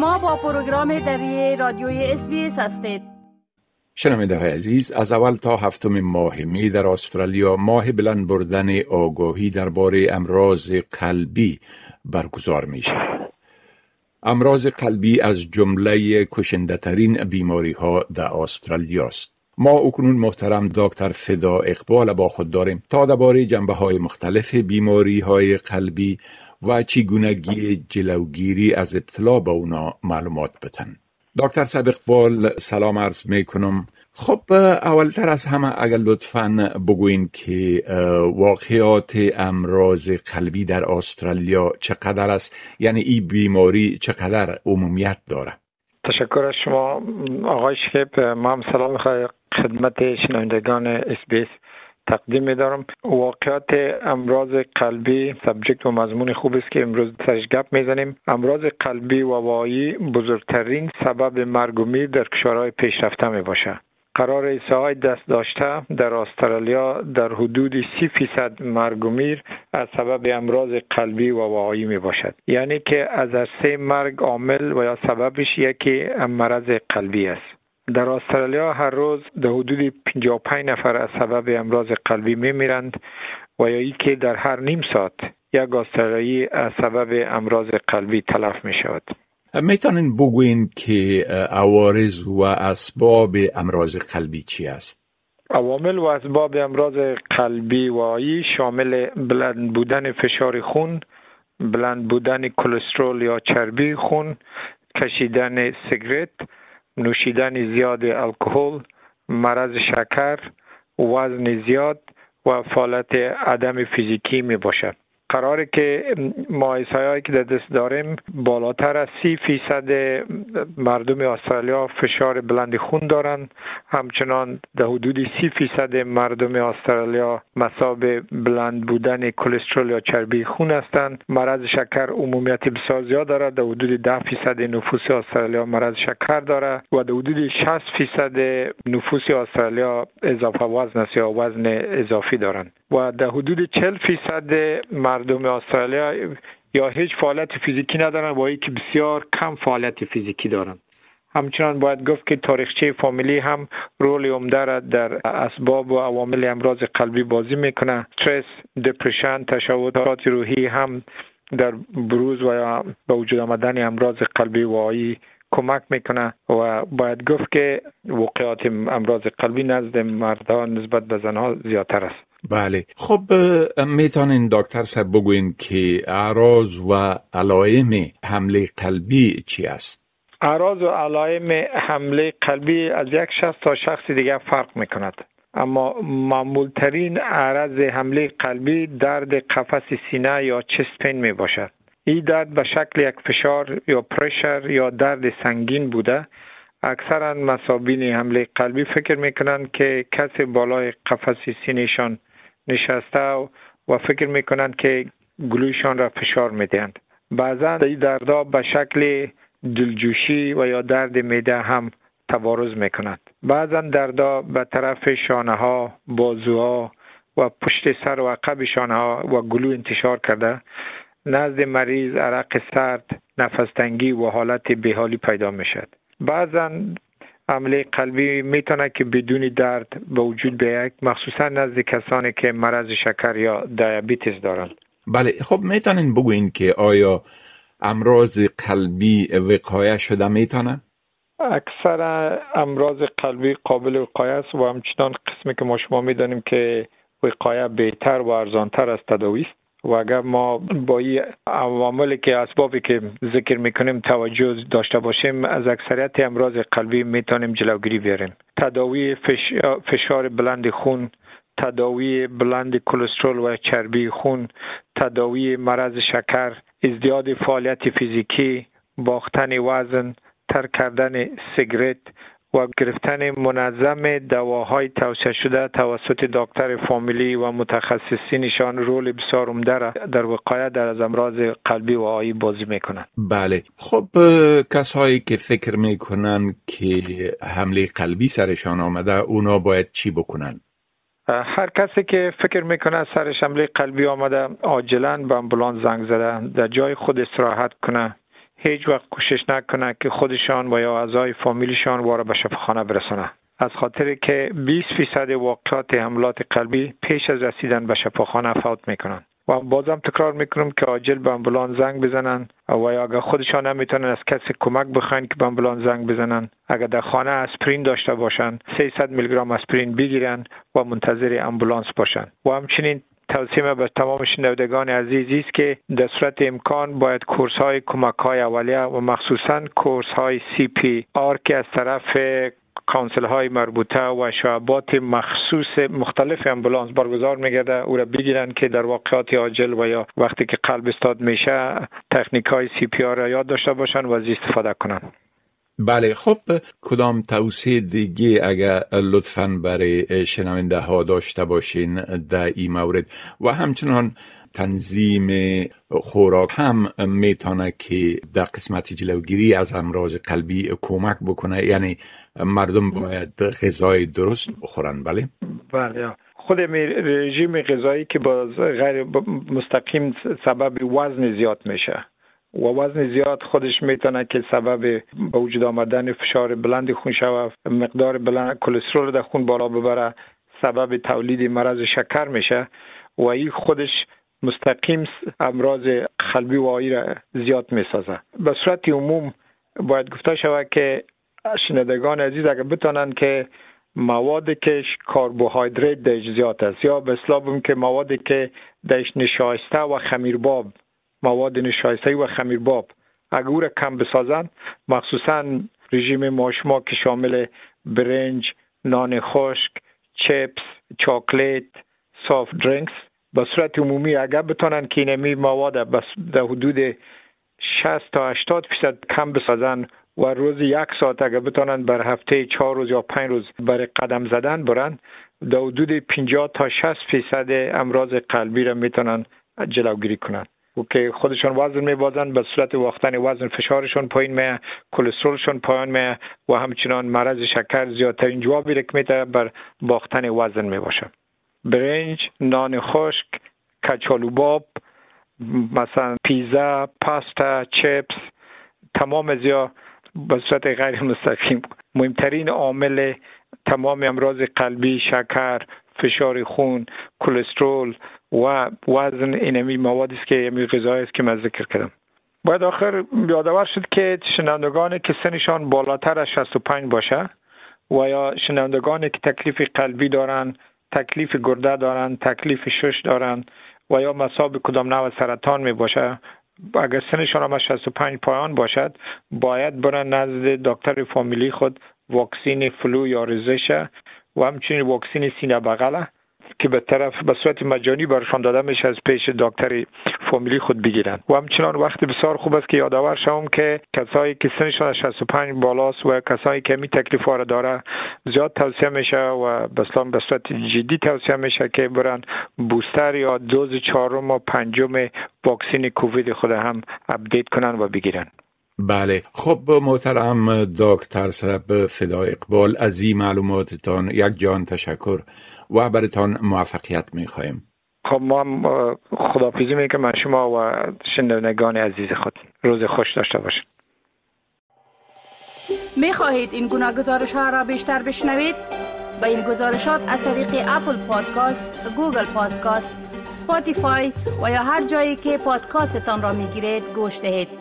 شما با پروگرام دری رادیوی اس هستید شنونده های عزیز از اول تا هفتم ماه می در استرالیا ماه بلند بردن آگاهی درباره امراض قلبی برگزار می شود. امراض قلبی از جمله کشنده ترین بیماری ها در استرالیا است. ما اکنون محترم دکتر فدا اقبال با خود داریم تا درباره جنبه های مختلف بیماری های قلبی و چگونگی جلوگیری از ابتلا به اونا معلومات بتن. دکتر سبق بال سلام عرض می کنم خب اولتر از همه اگر لطفا بگوین که واقعیات امراض قلبی در استرالیا چقدر است؟ یعنی این بیماری چقدر عمومیت داره؟ تشکر از شما. آقای شکیب ما هم سلام خدمت شنوندگان اس تقدیم می دارم واقعات امراض قلبی سبجکت و مضمون خوب است که امروز سرش گپ می‌زنیم. امراض قلبی و وایی بزرگترین سبب مرگ و میر در کشورهای پیشرفته می باشه قرار ایسا دست داشته در استرالیا در حدود سی فیصد مرگ و میر از سبب امراض قلبی و وایی می باشد یعنی که از سه مرگ عامل و یا سببش یکی مرض قلبی است. در استرالیا هر روز در حدود 55 نفر از سبب امراض قلبی می میرند و یا که در هر نیم ساعت یک استرالیایی از سبب امراض قلبی تلف می شود. می‌تونین بگوین که عوارض و اسباب امراض قلبی چی است؟ عوامل و اسباب امراض قلبی وایی شامل بلند بودن فشار خون، بلند بودن کلسترول یا چربی خون، کشیدن سیگرت، نوشیدن زیاد الکل، مرض شکر، وزن زیاد و فعالیت عدم فیزیکی می باشد. قراره که هایی که در دست داریم بالاتر از سی فیصد مردم استرالیا فشار بلند خون دارند همچنان در حدود سی فیصد مردم استرالیا مساب بلند بودن کلسترول یا چربی خون هستند. مرض شکر عمومیت بسیار زیاد دارد در حدود ده فیصد نفوس استرالیا مرض شکر دارد و در حدود 60 فیصد نفوس استرالیا اضافه وزن است یا وزن اضافی دارند. و در حدود 40 فیصد مردم استرالیا یا هیچ فعالیت فیزیکی ندارن و که بسیار کم فعالیت فیزیکی دارن. همچنان باید گفت که تاریخچه فامیلی هم رول عمده را در اسباب و عوامل امراض قلبی بازی می‌کنه. استرس دپرشن تشوهات روحی هم در بروز و یا به وجود آمدن امراض قلبی وایی کمک می‌کنه و باید گفت که وقعات امراض قلبی نزد مردان نسبت به زنها زیادتر است. بله. خب می‌تونین دکتر صاحب بگوین که اعراض و علائم حمله قلبی چی است؟ اعراض و علائم حمله قلبی از یک شخص تا شخص دیگر فرق می‌کند. اما معمولترین عرض حمله قلبی درد قفس سینه یا چست می باشد این درد به شکل یک فشار یا پرشر یا درد سنگین بوده. اکثرا مسابین حمله قلبی فکر می‌کنند که کسی بالای قفس سینهشان نشسته و فکر می‌کنند که گلویشان را فشار می‌دهند. بعضا این دردها به شکل دلجوشی و یا درد میده هم تبارز می‌کنند بعضا دردها به طرف شانه ها بازوها و پشت سر و عقب شانه ها و گلو انتشار کرده نزد مریض عرق سرد نفس تنگی و حالت بحالی پیدا می‌شد بعضا عمله قلبی می‌تونه که بدون درد به وجود بیاید مخصوصا نزد کسانی که مرض شکر یا دیابتیس دارند بله خب می‌تونین بگوین که آیا امراض قلبی وقایه شده می‌تونه؟ اکثر امراض قلبی قابل وقایه است و همچنان قسمی که ما شما می‌دانیم که وقایه بهتر و ارزانتر از تداوی است و اگر ما با این عواملی که اسبابی که ذکر می‌کنیم توجه داشته باشیم از اکثریت امراض قلبی می‌تونیم جلوگیری بیاریم. تداوی فشار بلند خون تداوی بلند کلسترول و چربی خون تداوی مرض شکر ازدیاد فعالیت فیزیکی باختن وزن ترک کردن سیگرت و گرفتن منظم دواهای توصیه شده توسط دکتر فامیلی و متخصصینشان رول بسیار عمده در وقایت در از امراض قلبی و آیی بازی می‌کنند. بله. خب کسایی که فکر می‌کنن که حمله قلبی سرشان آمده اونا باید چی بکنن؟ هر کسی که فکر می‌کنه سرش حمله قلبی آمده عاجلا به امبولانس زنگ زده در جای خود استراحت کنه. هیچ وقت کوشش نکنه که خودشان و یا اعضای فامیلشان وارد به شفاخانه برسانه از خاطر که 20 فیصد واقعات حملات قلبی پیش از رسیدن به شفاخانه فوت می‌کنن. و بازم تکرار می‌کنم که عاجل به امبولانس زنگ بزنن و اگر خودشان نمی‌تونن از کسی کمک بخواین که به امبولانس زنگ بزنن اگر در خانه اسپرین داشته باشن 300 میلی گرم اسپرین بگیرن و منتظر امبولانس باشن. و همچنین توصیه به تمام شنوندگان عزیزی است که در صورت امکان باید کورس های کمک های اولیه و مخصوصا کورس های CPR که از طرف council های مربوطه و شعبات مخصوص مختلف امبولانس برگزار میگرده او را بگیرن که در واقعات عاجل و یا وقتی که قلب ایستاد میشه تکنیک های CPR را یاد داشته باشن و از استفاده کنن بله خب کدام توصیه دیگه اگر لطفا برای شنونده ها داشته باشین در این مورد؟ و همچنان تنظیم خوراک هم می‌تونه که در قسمت جلوگیری از امراض قلبی کمک بکنه یعنی مردم باید غذای درست بخورن بله؟ بله. خود رژیم غذایی که با غیر مستقیم سبب وزن زیاد میشه. و وزن زیاد خودش می‌تونه که سبب به وجود آمدن فشار بلند خون شود مقدار بلند کلسترول در خون بالا ببره سبب تولید مرض شکر میشه و این خودش مستقیم امراض قلبی و آیی را زیاد می‌سازه. به صورت عموم باید گفته شود که شنیدگان عزیز اگر بتانند که مواد که کربوهیدرات دش زیاد است یا به که مواد که دش نشایسته و خمیرباب مواد نشایسته و خمیرباب. اگر او را کم بسازن. مخصوصا رژیم ماشما که شامل برنج نان خشک چپس چاکلیت سافت درینکس به صورت عمومی اگر بتانن که اینمی مواد در حدود 60 تا 80 فیصد کم بسازن و روز یک ساعت اگر بتانن بر هفته چهار روز یا پنج روز برای قدم زدن برن در حدود 50 تا 60 فیصد امراض قلبی را می‌تونن جلوگیری کنن. و که خودشان وزن میبازن به صورت واختن وزن فشارشان پایین می کلسترولشان پایین می و همچنان مرض شکر زیادترین جوابی را که بر باختن وزن می باشه برنج نان خشک کچالوباب مثلا پیزا پاستا چپس تمام زیا به صورت غیر مستقیم. مهمترین عامل تمام امراض قلبی شکر فشار خون کلسترول و وزن اینمی موادی است که یمی غذایی است که من ذکر کردم. باید آخر یادآور شد که شنوندگانی که سنشان بالاتر از 65 باشه و یا شنوندگانی که تکلیف قلبی دارن تکلیف گرده دارن تکلیف شش دارن و یا مصاب کدام نوع سرطان می باشه. اگر سنشان هم 65 پایان باشد باید برن نزد دکتر فامیلی خود واکسین فلو یا رزش و همچنین واکسین سینه بغله. که به طرف به صورت مجانی برشان داده میشه از پیش دکتر فامیلی خود بگیرن و همچنان وقت بسیار خوب است که یادآور شوم که کسایی که سنشان 65 بالاست و کسایی که می تکلیف را داره زیاد توصیه میشه و بسلام به صورت جدی توصیه میشه که برن بوستر یا دوز چهارم و پنجم واکسین کووید خود هم اپدیت کنن و بگیرن. بله خب محترم دکتر سرب فدا اقبال از این معلوماتتان یک جان تشکر و برتان موفقیت می خواهیم خب ما هم خدافیزی می که شما و شنوندگان عزیز خود روز خوش داشته باشید می خواهید این گونه گزارش ها را بیشتر بشنوید؟ با این گزارشات از طریق Apple Podcast، Google Podcast، Spotify و یا هر جایی که پادکاستتان را می گیرید گوش دهید.